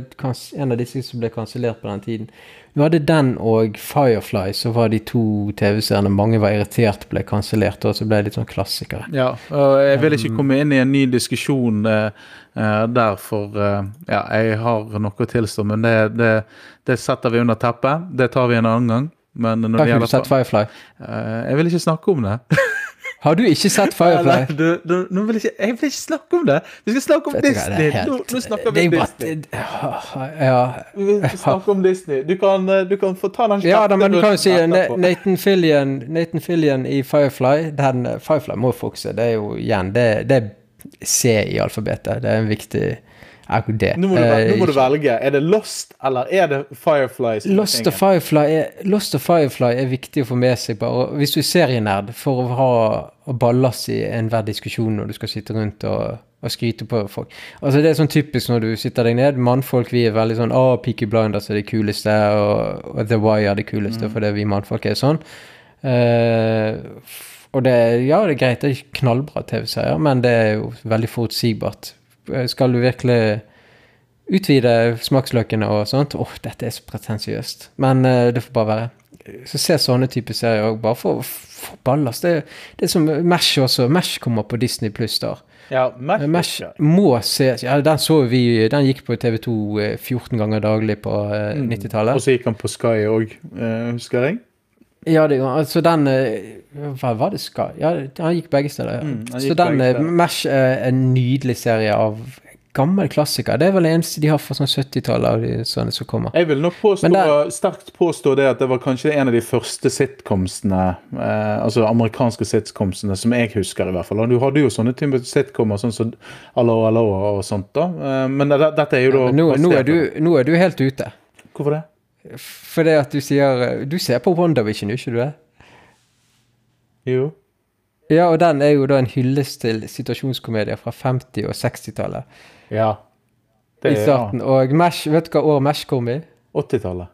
en av disse som ble kansellert på den tiden. Nå hadde den og Firefly, så var de to TV-seriene mange var irritert ble kansellert, og så ble det litt sånn klassikere. Ja, og jeg vil ikke um, komme inn i en ny diskusjon uh, der, for uh, ja, jeg har noe å tilstå, men det, det, det, setter vi under teppet. Det tar vi en annen gang. Men når har ikke du sett Firefly? Jeg vil ikke snakke om det. Har du ikke sett Firefly? Nei, du, du, nå vil jeg, ikke, jeg vil ikke snakke om det. Vi skal snakke om Vet Disney. Helt, nå, nå, snakker vi om Disney. Ja. Vi skal snakke om Disney. Du kan, eh, du kan få ta den Ja, da, men du kan jo si Nathan Fillion, Nathan Fillion i Firefly. Den, Firefly må fokusere. Det er jo igjen Det, det er C i alfabetet. Det er en viktig det. Nå må, du, nå må, du, velge. Er det Lost eller er det Firefly? Lost og Firefly, er, Lost og Firefly er viktig å få med seg. bare. Hvis du er serienerd, for å ha ballast i enhver diskusjon når du skal sitte rundt og, og, skryte på folk. Altså Det er sånn typisk når du sitter deg ned. Mannfolk vi er veldig sånn Å, Peaky Blinders er det kuleste, og, og The Wire er det kuleste, mm. fordi vi mannfolk er sånn. Uh, og det, ja, det er greit, det er knallbra TV-serier, men det er jo veldig forutsigbart. Eh, skal du virkelig utvide smaksløkene og sånt? Åh, oh, dette er så pretensiøst. Men uh, det får bare være. Så se sånne typer serier òg, bare for, for ballast. Det, det, er som Mash også. Mash kommer på Disney pluss der. Ja, Mash, Mash må ses. Ja, den så vi Den gikk på TV2 14 ganger daglig på uh, mm. 90-tallet. Og så gikk han på Sky òg, uh, husker jeg. Ja, det, altså den Hva var det Sky? Ja, han gikk begge steder. Ja. Mm, så den Mash er en nydelig serie av gammel klassiker. Det er vel det eneste de har fra sånn 70-tallet av de sånne som kommer. Jeg vil nok påstå, der, sterkt påstå det at det var kanskje en av de første sitcomsene, eh, altså amerikanske sitcomsene, som jeg husker i hvert fall. Du hadde jo sånne typer sitcomer sånn som Allo Allo og sånt da. Eh, men det, dette er jo da ja, nå, nå, er du, nå, er du, helt ute. Hvorfor det? Fordi at du sier Du ser på WandaVision, gjør ikke du det? Jo. Ja, og den er jo da en hyllest til situasjonskomedier fra 50- og 60-tallet. Ja. Det, I starten. Ja. Og Mesh, vet du hva år Mesh kom i? 80-tallet.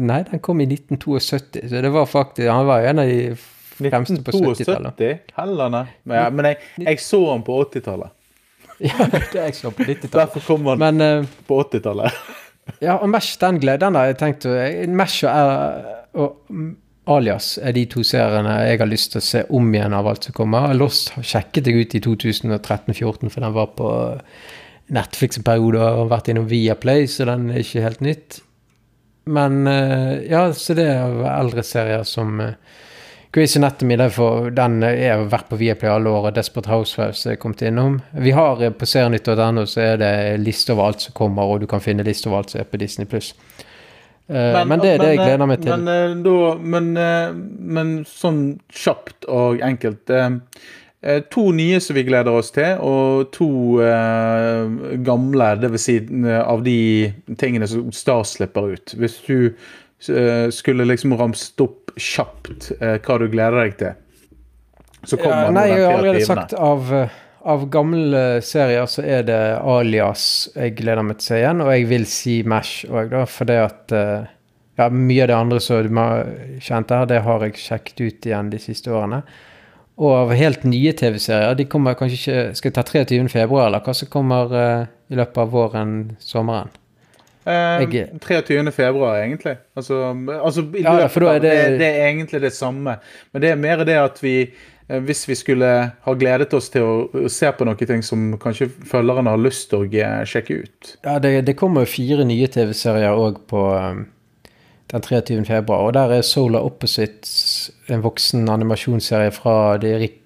Nei, den kom i 1972, så det var faktisk Han var jo en av de fremste på 70-tallet. 1972? Heller, Men, ja, men jeg, jeg, så han på 80-tallet. ja, det er jeg så på 90-tallet. Derfor kom han men, uh, på 80-tallet. Ja, og Mesh, den gleden der. jeg tenkte Mesh og, og Alias er de to seriene jeg har lyst til å se om igjen av alt som kommer. Lost sjekket jeg ut i 2013-2014, for den var på Netflix en periode og har vært innom Viaplay, så den er ikke helt nytt. Men eh, ja, så det er eldre serier som uh, Grace Anatomy derfor, den er vært på Viaplay alle år, og Desperate Housewives er kommet innom. Vi har eh, på serienytt.no så er det liste over alt som kommer, og du kan finne liste over alt som er på Disney pluss. Eh, men, men, det er det jeg gleder meg til. Men, eh, da, men, eh, men sånn kjapt og enkelt To nye som vi gleder oss til, og to eh, gamle, dvs. Si, av de tingene som Star slipper ut. Hvis du skulle liksom ramset opp kjapt uh, hva du gleder deg til, så kommer ja, Nei, jeg har allerede sagt av av gamle serier så er det Alias jeg gleder meg til å se igjen, og jeg vil si Mash òg, da, fordi at uh, ja, mye av det andre som du har kjent her, det har jeg sjekket ut igjen de siste årene. Og av helt nye TV-serier, de kommer kanskje ikke Skal jeg ta 23. februar, eller hva som kommer i løpet av våren, sommeren? Eh, 23. februar, egentlig. Altså, altså ja, det, det, det, er egentlig det samme. Men det er mer det at vi hvis vi skulle ha gledet oss til å, se på noen ting som kanskje følgerne har lyst til å sjekke ut. Ja, det, det kommer fire nye TV-serier òg på um, den 23. februar. Og der er Solar Opposites, en voksen animasjonsserie fra de Rick,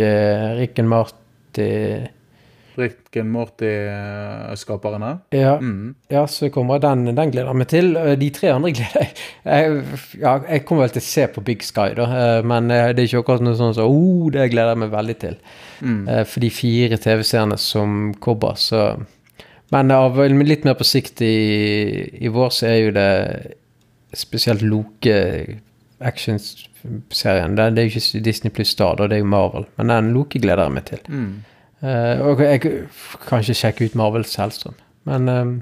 uh, Rick and Marty Rick and Morty-skaperne? Ja, mm. ja, så kommer den. Den gleder jeg meg til. De tre andre gleder jeg Jeg, ja, jeg kommer vel til å se på Big Sky, da. Eh, men eh, det er ikke akkurat noe sånn som så, oh, det gleder jeg meg veldig til. Mm. Eh, for de fire TV-seerne som kommer, så Men av litt mer på sikt i, i vår, så er jo det spesielt Loke actionserien. Det, det er jo ikke Disney pluss da, det er jo Marvel. Men den Loke gleder jeg meg til. Mm. Uh, og jeg kan ikke sjekke ut Marvel Selstrøm. Men um,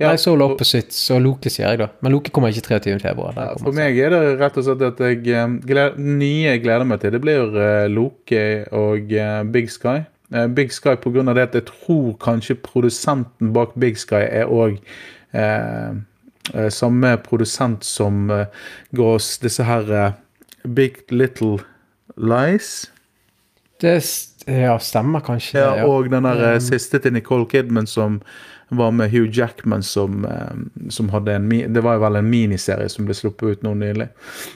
ja, nei, så Opposites og Loke, sier jeg da. Men Loke kommer ikke 23. februar. Ja, for meg er det rett og slett at jeg gleder, nye jeg gleder meg til, det blir uh, Loke og uh, Big Sky. Uh, Big Sky av det at jeg tror kanskje produsenten bak Big Sky er òg samme produsent som går oss disse her Big Little Lies. Det ja, stemmer kanskje ja, ja. Og den der um, siste til Nicole Kidman som var med Hugh Jackman som, um, som hadde en Det var jo vel en miniserie som ble sluppet ut nå nylig.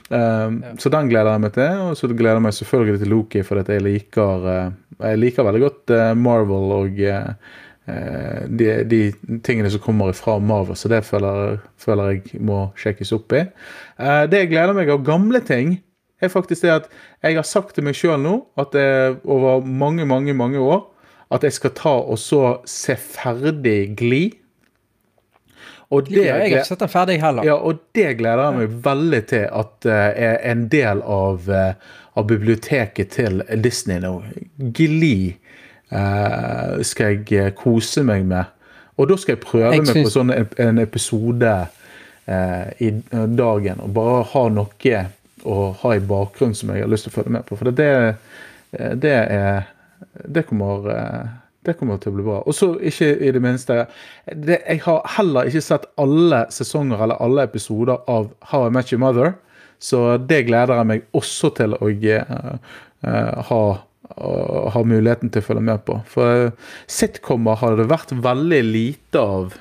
Um, ja. Så den gleder jeg meg til. Og så gleder jeg meg selvfølgelig til Loki, for jeg liker, jeg liker veldig godt Marvel og de, de, tingene som kommer fra Marvel, så det føler, føler jeg må sjekkes opp i. det jeg gleder meg av gamle ting, er faktisk det at jeg har sagt til meg sjøl nå, at jeg, over mange, mange, mange år, at jeg skal ta og så se ferdig Gli. Og det, ja, jeg har ikke sett den ferdig heller. Ja, og det gleder jeg meg veldig til at uh, er en del av, uh, av, biblioteket til Disney nå. Gli uh, skal jeg kose meg med. Og da skal jeg prøve jeg meg på sånn en episode i dagen, og bare ha noe å ha i bakgrunnen som jeg har lyst til å følge med på. For det, det er Det kommer det kommer til å bli bra. Og så ikke i det minste det, Jeg har heller ikke sett alle sesonger eller alle episoder av How I Met Your Mother, så det gleder jeg meg også til å uh, uh, ha, uh, ha muligheten til å følge med på. For sitcomer har det vært veldig lite av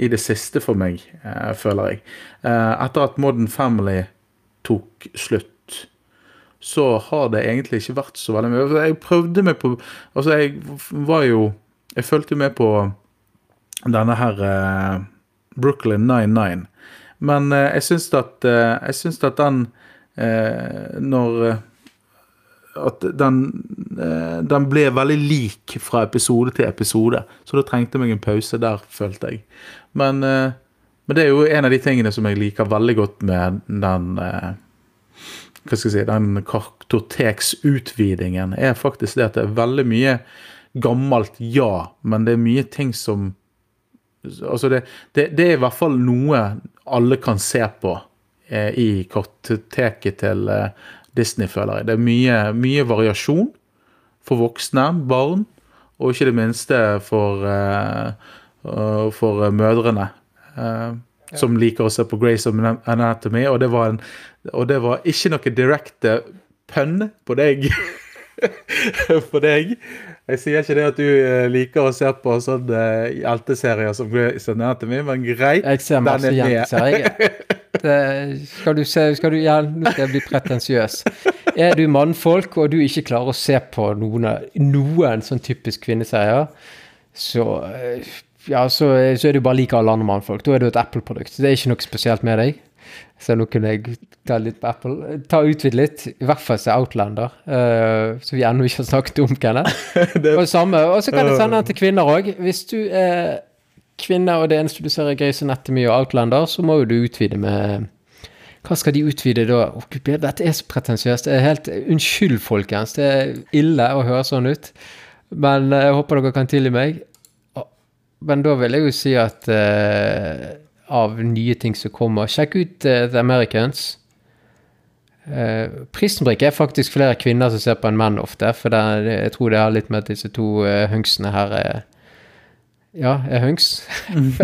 i det siste for meg, føler jeg. etter at Modern Family tok slutt, så har det egentlig ikke vært så veldig mye. Jeg prøvde meg på Altså, jeg var jo Jeg fulgte med på denne her eh, Brooklyn 99. Men eh, jeg syns at eh, at den Når At den Den ble veldig lik fra episode til episode. Så da trengte jeg meg en pause der, følte jeg. Men, men det er jo en av de tingene som jeg liker veldig godt med den hva skal jeg si, den kartoteksutvidingen er faktisk det at det er veldig mye gammelt, ja, men det er mye ting som Altså, det, det, det er i hvert fall noe alle kan se på eh, i kartoteket til eh, Disney, føler jeg. Det er mye, mye, variasjon for voksne, barn, og ikke det minste for, eh, for mødrene. Eh, som liker å se på Grace of Anatomy, og det var, en, og det var ikke noe direkte pønn på deg. på deg. Jeg sier ikke det at du eh, liker å se på sånne hjelteserier som Grace of Anatomy, men greit. Jeg ser masse hjelteserier. skal du se skal du, ja, Nå skal jeg bli pretensiøs. Er du mannfolk og du ikke klarer å se på noen, noen sånn typisk kvinneserier, så eh, ja, så, så, er det jo bare like alle andre mannfolk. Da er det jo et Apple-produkt. Det er ikke noe spesielt med deg. Så nå kunne jeg ta litt på Apple. Ta Utvide litt. I hvert fall se Outlander, uh, som vi ennå ikke har snakket om, Kenneth. og samme, og så kan jeg sende den til kvinner òg. Hvis du er kvinne og det eneste du ser er Grace mye og Outlander, så må jo du utvide med hva skal de utvide da? Oh, dette er så pretensiøst. Det er helt Unnskyld, folkens. Det er ille å høre sånn ut. Men eh, jeg håper dere kan tilgi meg. Men da vil jeg jo si at uh, av nye ting som kommer Sjekk ut uh, The Americans. Uh, Prisen er faktisk flere kvinner som ser på enn menn ofte. For det, jeg tror det har litt med at disse to uh, hønsene her er Ja, er høns.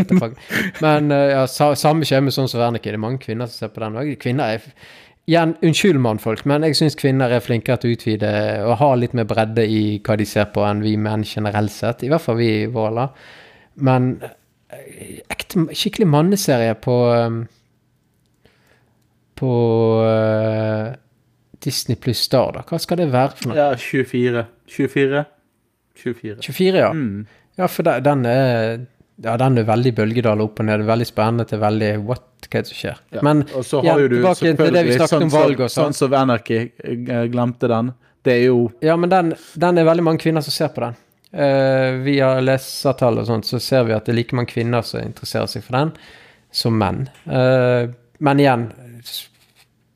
Men uh, ja, sa, samme skjer med sånn som Wernicke. Det er mange kvinner som ser på den òg. Kvinner er igjen, unnskyld mannfolk, men jeg syns kvinner er flinkere til å utvide og ha litt mer bredde i hva de ser på, enn vi menn generelt sett. I hvert fall vi i Våla. Men eh, ekte, skikkelig manneserie på um, På uh, Disney pluss Star, da. Hva skal det være for noe? Ja, 24. 24. 24. 24, ja. Mm. Ja, for den, er ja, den er veldig bølgedal opp og ned. Veldig spennende til veldig what? Hva er det som skjer? Ja. Men og så har ja, du selvfølgelig snakket om Sons of- valg og sånn. Sons of Anarchy. Glemte den. Det er jo Ja, men den, den er veldig mange kvinner som ser på den. Eh, via lesertall og sånt så ser vi at det er like mange kvinner som interesserer seg for den, som menn. Eh, men igjen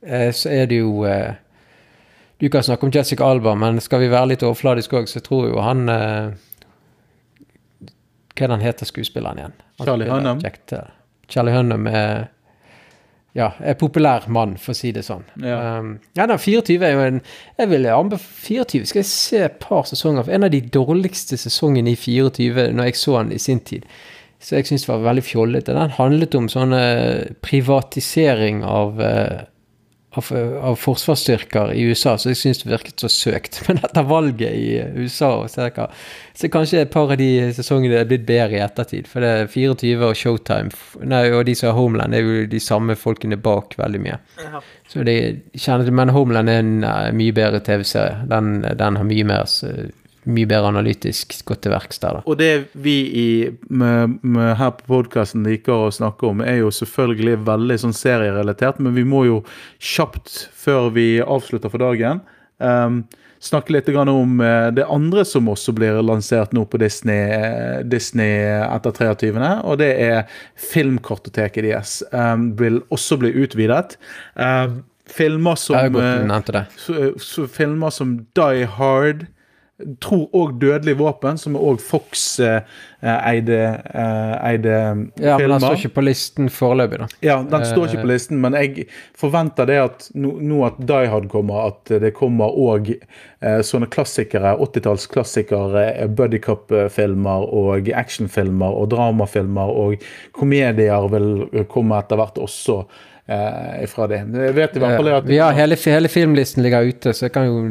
eh, så er det jo Du kan snakke om Jessica Alba, men skal vi være litt overfladiske òg, så tror jo han Hva er det han heter, skuespilleren igjen? Han Charlie Hunnam. Charlie Hunnam er ja, er populær mann, for å si det sånn. Ja. Um, ja, den 24 er jo en Jeg vil anbefale 24 skal jeg se et par sesonger. For en av de dårligste sesongene i 24 når jeg så den i sin tid. Så jeg syns var veldig fjollete. Den handlet om sånn privatisering av eh, av, av forsvarsstyrker i USA, så jeg syns det virket så søkt. Men etter valget i USA og så, kanskje et par av de sesongene er blitt bedre i ettertid. For det er 24 og Showtime nei, og de som har Homeland, er jo de samme folkene bak veldig mye. Så de kjenner Men Homeland er en eh, mye bedre TV-serie. Den, den har mye mer mye bedre analytisk gått til verks der, da. Og det vi i, med, med her på podkasten liker å snakke om, er jo selvfølgelig veldig sånn serierelatert, men vi må jo kjapt, før vi avslutter for dagen, um, snakke litt grann om eh, det andre som også blir lansert nå på Disney, eh, Disney etter 23., og det er filmkartoteket deres. Um, vil også bli utvidet. Um, filmer som så filmer som Die Hard, tror òg Dødelig våpen, som er òg Fox eh, eide, filmer. eide Ja, men den står ikke på listen foreløpig, da. Ja, den står ikke på listen, men jeg forventer det at nå, no, at Die Hard kommer, at det kommer òg eh, sånne klassikere, 80-tallsklassikere, eh, buddycup-filmer og actionfilmer og dramafilmer og komedier vil komme etter hvert også eh, fra det. Jeg vet i hvert fall at Ja, hele, hele filmlisten ligger ute, så jeg kan jo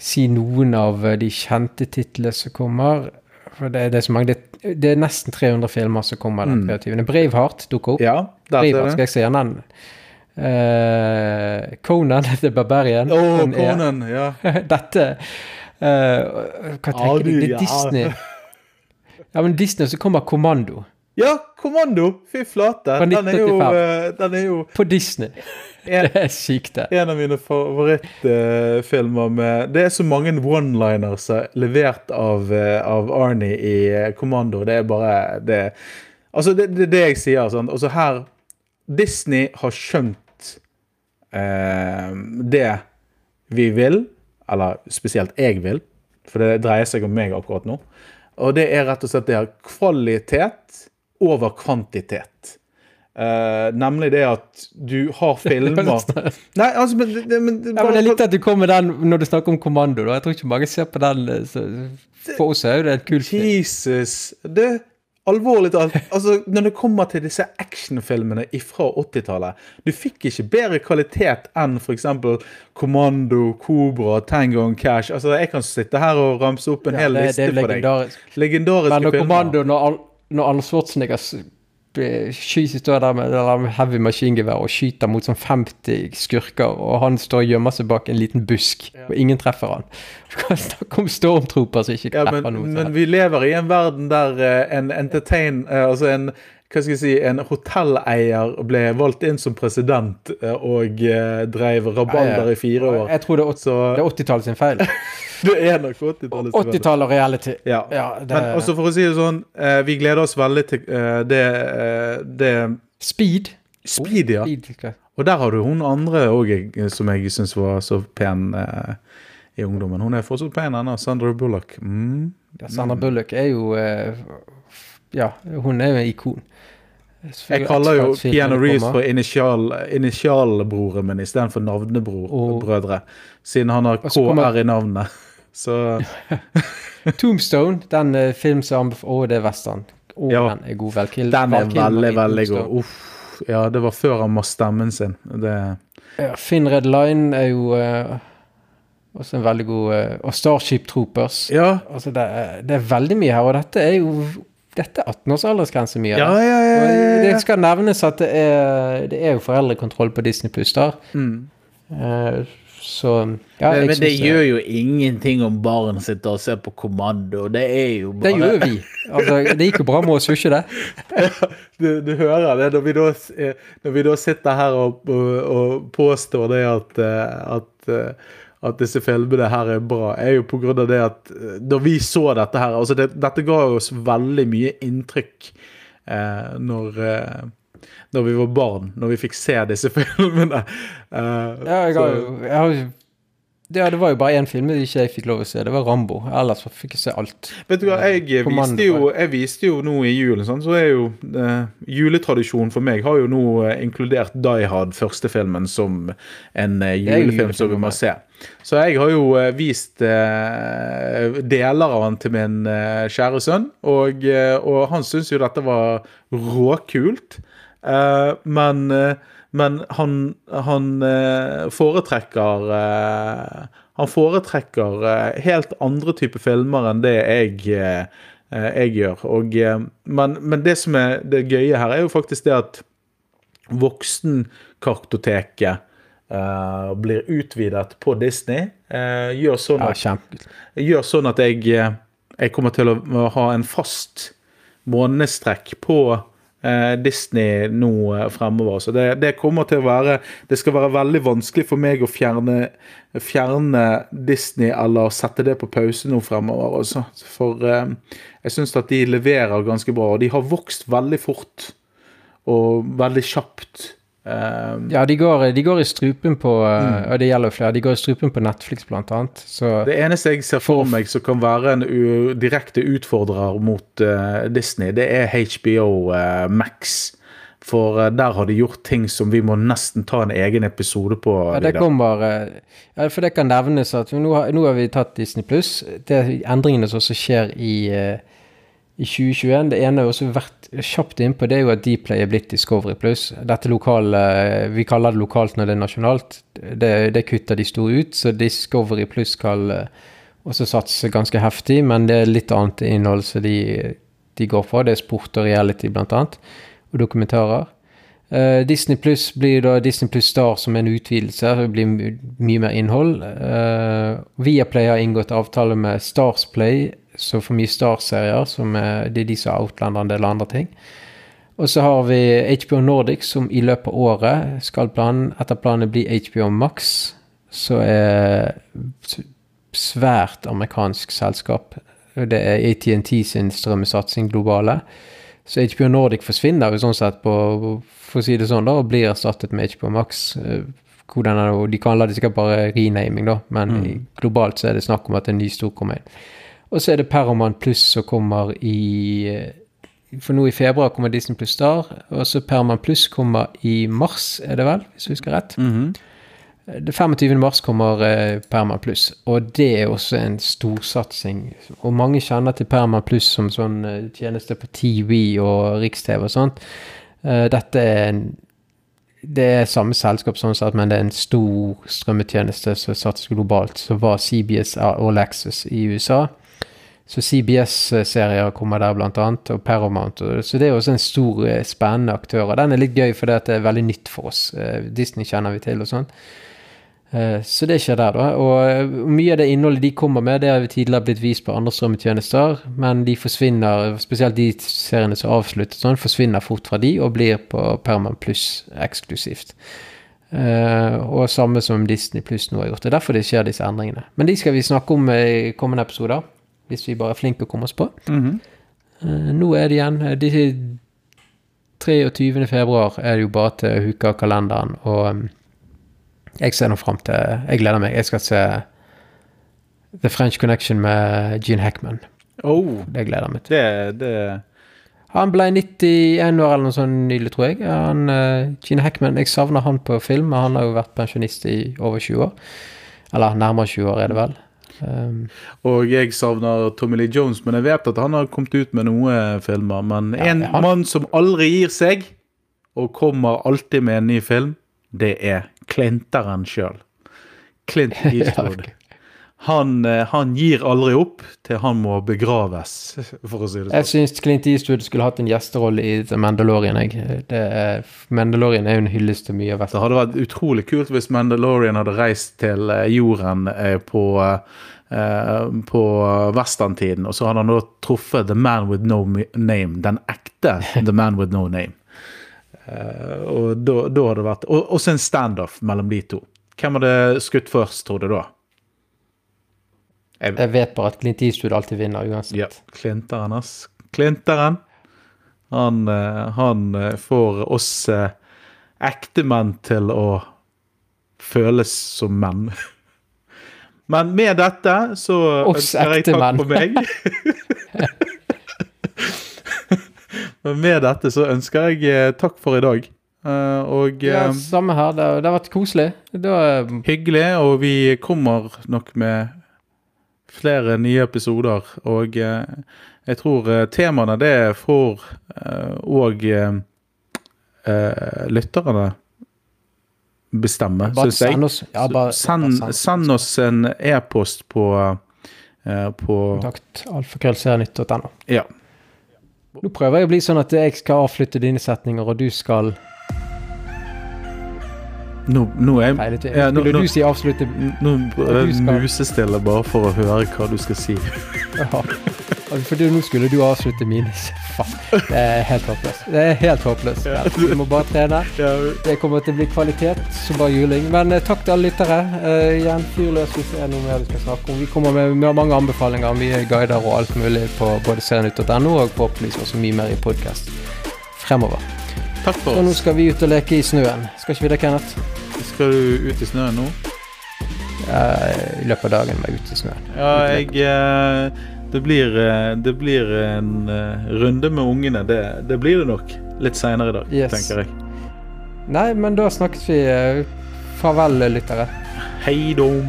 si noen av eh, de kjente titlene som kommer. For det, det, er så mange, det, det er nesten 300 filmer som kommer den 23. Braveheart dukker opp. Ja, Braveheart, skal jeg se den? Uh, Conan the Barbarian. Er- Conan, ja. Dette uh, Hva tenker du, du? Det er ja. Disney. Ja, men Disney, så kommer Kommando. Ja, Kommando! Fy flate. Den er jo, 1985. den er jo På Disney. En, Det er sykt, det. en av mine favorittfilmer med Det er så mange one-liners eh, levert av, eh, av Arnie i eh, Kommando. Det er bare det Altså, det er det, det jeg sier. Sånn. Altså her Disney har skjønt eh, det vi vil, eller spesielt jeg vil, for det dreier seg om meg akkurat nå. Og det er rett og slett det her kvalitet over kvantitet. Eh, nemlig det at du har filmer Nei, altså, men, det- men, Ja, men Jeg likte at du kom med den når du snakker om Kommando. da. Jeg tror ikke mange ser på den. eh, Så for oss er jo det et kult film. Jesus. Det Alvorlig talt. Altså, når det kommer til disse actionfilmene fra 80-tallet Du fikk ikke bedre kvalitet enn f.eks. Kommando, Kobra, Tango and Cash. Altså, Jeg kan sitte her og ramse opp en Ja, hel det, det liste jo for deg. legendarisk. Legendariske Men når filmer. Kommando, når, Al- når Arne Schwarzenegger står der med heavy maskingevær og skyter mot sånn 50 skurker, og han står og gjemmer seg bak en liten busk, og ingen treffer han. Du kan snakke om stormtrooper som ikke Ja, treffer men, noe. men vi lever i en verden der eh, en entertain... eh, altså en hva skal jeg si, en hotelleier ble valgt inn som president eh, og eh, drev rabalder i fire år. Jeg tror det er Så er 80-tallet sin feil. det er nok 80-tallet. 80-tallet og reality. Ja. Ja, det, Men også for å si det sånn, eh, vi gleder oss veldig til det, det Speed. Speed, ja. Speed. Og der har du hun andre òg som jeg syns var så pen i ungdommen. Hun er fortsatt pen ennå. Sandra Bullock. Mm. Ja, Sandra Bullock er jo Ja, hun er jo en ikon. Jeg kaller jo Keanu Reeves for for initial, initialbroren min istedenfor navnebrødre. Siden han har KR i navnet. Så Tombstone, den filmen film som Å, det er western. Å, Ja. den er god. Velkild, den er veldig, veldig god. Uff. Ja, det var før han må stemmen sin. Det Ja, Finn Red Line er jo uh, også en veldig god uh, Og Starship Troopers. Ja. Altså, det er, det er veldig mye her, og dette er jo dette er 18-års aldersgrense mye. Ja, ja, ja, ja. Det skal nevnes at det er, det er jo foreldrekontroll på Disney Pluss der. Mm. Uh, så ja, Men, men det gjør jo ingenting om barn sitter og ser på kommando. Det er jo bare Det gjør jo vi. Altså, det gikk jo bra med oss, gjorde ikke det? Du, du hører det når vi da, eh, når vi da sitter her og, og, og påstår det at, eh, at, eh, at disse filmene her er bra, er jo av det at eh, da vi så dette her altså det, Dette ga oss veldig mye inntrykk eh, når eh, når vi var barn, når vi fikk se disse filmene. Eh, Ja, jeg har, jo- ja, det var jo bare én film jeg ikke fikk lov å se. Det var Rambo. Ellers fikk jeg se alt. Vet du hva, jeg Kommando. viste, jo, jeg viste jo nå i julen, sånn, så er jo eh, juletradisjonen for meg har jo nå eh, inkludert Die Hard, første filmen, som en eh, julefilm som vi må se. Så jeg har jo eh, vist eh, deler av den til min eh, kjære sønn, og, eh, og han syns jo dette var råkult. Eh, men, eh, men han, han eh, foretrekker eh, Han foretrekker eh, helt andre typer filmer enn det jeg, jeg gjør. Og, men, men det som er det gøye her, er jo faktisk det at voksenkartoteket Uh, blir utvidet på Disney. Uh, gjør sånn at ja, gjør sånn at jeg, jeg kommer til å ha en fast månedstrekk på Disney nå eh, fremover. Så det, det kommer til å være Det skal være veldig vanskelig for meg å fjerne, fjerne Disney eller sette det på pause nå fremover. Også. For eh, jeg syns at de leverer ganske bra. Og de har vokst veldig fort og veldig kjapt. Eh, Ja, de går, de går i strupen på Mm. eh, Og det gjelder flere. De går i strupen på Netflix, blant annet. Så Det eneste jeg ser for meg som kan være en direkte utfordrer mot uh, Disney, det er HBO uh, Max. For eh, der har de gjort ting som vi må nesten ta en egen episode på. ja, det kommer eh, ja, For det kan nevnes at nå har, nå har vi tatt Disney pluss. Endringene som også skjer i, eh, i 2021. Det ene har også vært kjapt innpå, det er jo at Dplay er blitt Discovery pluss. Dette lokale Vi kaller det lokalt når det er nasjonalt. Det, det kutter de store ut, så Discovery pluss skal eh, også satse ganske heftig, men det er litt annet innhold som de, de går for. Det er sport og reality, blant annet, og dokumentarer. Uh, Disney Pluss blir da Disney Pluss Star som en utvidelse. Det blir my mye mer innhold. Uh, Viaplay har inngått avtale med Starsplay, så for mye Star-serier. som er, Det er de som outlander en del andre ting. Og så har vi HBO Nordic, som i løpet av året skal planen, etter planen bli HBO Max. Så er svært amerikansk selskap. Det er ATNT sin strømmesatsing globale. Så HBO Nordic forsvinner jo sånn sett på, for å si det sånn, da, og blir erstattet med HBO Max. Eh, Hvordan er det, De kaller det sikkert bare renaming, da, men mm. globalt så er det snakk om at en ny stor kommer inn. Og så er det Paramount Pluss som kommer i eh, For nå i februar kommer Disney Pluss Star, og så Paramount Pluss kommer i mars, er det vel, hvis jeg husker rett. Det 25. mars kommer eh, Perma Pluss, og det er også en storsatsing. Og mange kjenner til Perma Pluss som sånn eh, tjeneste på TV og Riks-TV og sånt. Eh, dette er en det er samme selskap, sånn sett, men det er en stor strømmetjeneste som satses globalt, som var CBS og Lexus i USA. Så CBS-serier kommer der, blant annet, og Paramount. Så det er også en stor, eh, spennende aktør. Og den er litt gøy, fordi at det er veldig nytt for oss. Eh, Disney kjenner vi til og sånn. Eh, Så det skjer der, da. Og mye av det innholdet de kommer med, det har vi tidligere blitt vist på andre strømmetjenester, men de forsvinner, spesielt de seriene som avslutter sånn, forsvinner fort fra de og blir på Paramount Pluss eksklusivt. Uh, og samme som Disney Pluss nå har gjort. Det er derfor det skjer disse endringene. Men de skal vi snakke om i kommende episoder, hvis vi bare er flinke å komme oss på. Eh, nå er det igjen eh, de 23. februar er det jo bare til å huke av kalenderen, og um, jeg ser nå fram til Jeg gleder meg. Jeg skal se The French Connection med Gene Hackman. Oh, Det gleder jeg meg til. det, det Han ble 91 år eller noe sånt nylig, tror jeg. Han, uh, Gene Hackman, Jeg savner han på film, men han har jo vært pensjonist i over 20 år. Eller nærmere 20 år, er det vel. Um, Og jeg savner Tommy Lee Jones, men jeg vet at han har kommet ut med noen filmer. Men Ja, en har... mann som aldri gir seg, og kommer alltid med en ny film, det er klinteren sjøl. Clint Eastwood. Han, eh, han, gir aldri opp til han må begraves, for å si det sånn. Jeg syns Clint Eastwood skulle hatt en gjesterolle i The Mandalorian. Jeg. Det er, Mandalorian er jo en hyllest til mye av Vesten. Det hadde vært utrolig kult hvis Mandalorian hadde reist til eh, jorden eh, på på westerntiden, og så hadde han da truffet The Man With No Name, den ekte The Man With No Name. og da, da hadde det vært Og også en standoff mellom de to. Hvem hadde skutt først, tror du da? Jeg, jeg vet bare at Clint Eastwood alltid vinner uansett. Ja, Klinteren, ass. Klinteren. Han, eh, han eh, får oss eh, ektemenn til å føles som menn. Men med dette så oss ønsker jeg takk for meg. Men med dette så ønsker jeg takk for i dag. og Ja, samme her. Det, det har vært koselig. Var, hyggelig, og vi kommer nok med flere nye episoder. Og eh, jeg tror eh, temaene det får òg eh, lytterne bestemme, syns jeg. Send oss, ja, bare, send, bare send oss en e-post på på Kontakt alfakrøllsernytt.no. Ja. Nå prøver jeg å bli sånn at jeg skal avslutte dine setninger, og du skal nå, nå er. Ja, Skulle du si avslutte Nå er jeg musestille bare for å høre hva du skal si. ja. For nå skulle du avslutte mine. Faen. Det er helt håpløst. Det er helt håpløst. Ja. Vi må bare trene. Det kommer til å bli kvalitet som bare juling. Men uh, takk til alle lyttere. Uh, igjen, fyr løs hvis det er noe mer du skal snakke om. Vi kommer med, med mange anbefalinger, mye guider og alt mulig på både serienytt.no og forhåpentligvis også mye mer i podkast fremover. Takk for oss. Og nå skal vi ut og leke i snøen. Skal ikke vi det, Kenneth? Skal du ut i snøen nå? I løpet av dagen var jeg ute i snøen. Ja, jeg eh, det blir, eh, det blir en eh, runde med ungene. Det, det blir det nok litt seinere i dag, yes. tenker jeg. Nei, men da snakkes vi. Farvel, lyttere. Hei dom.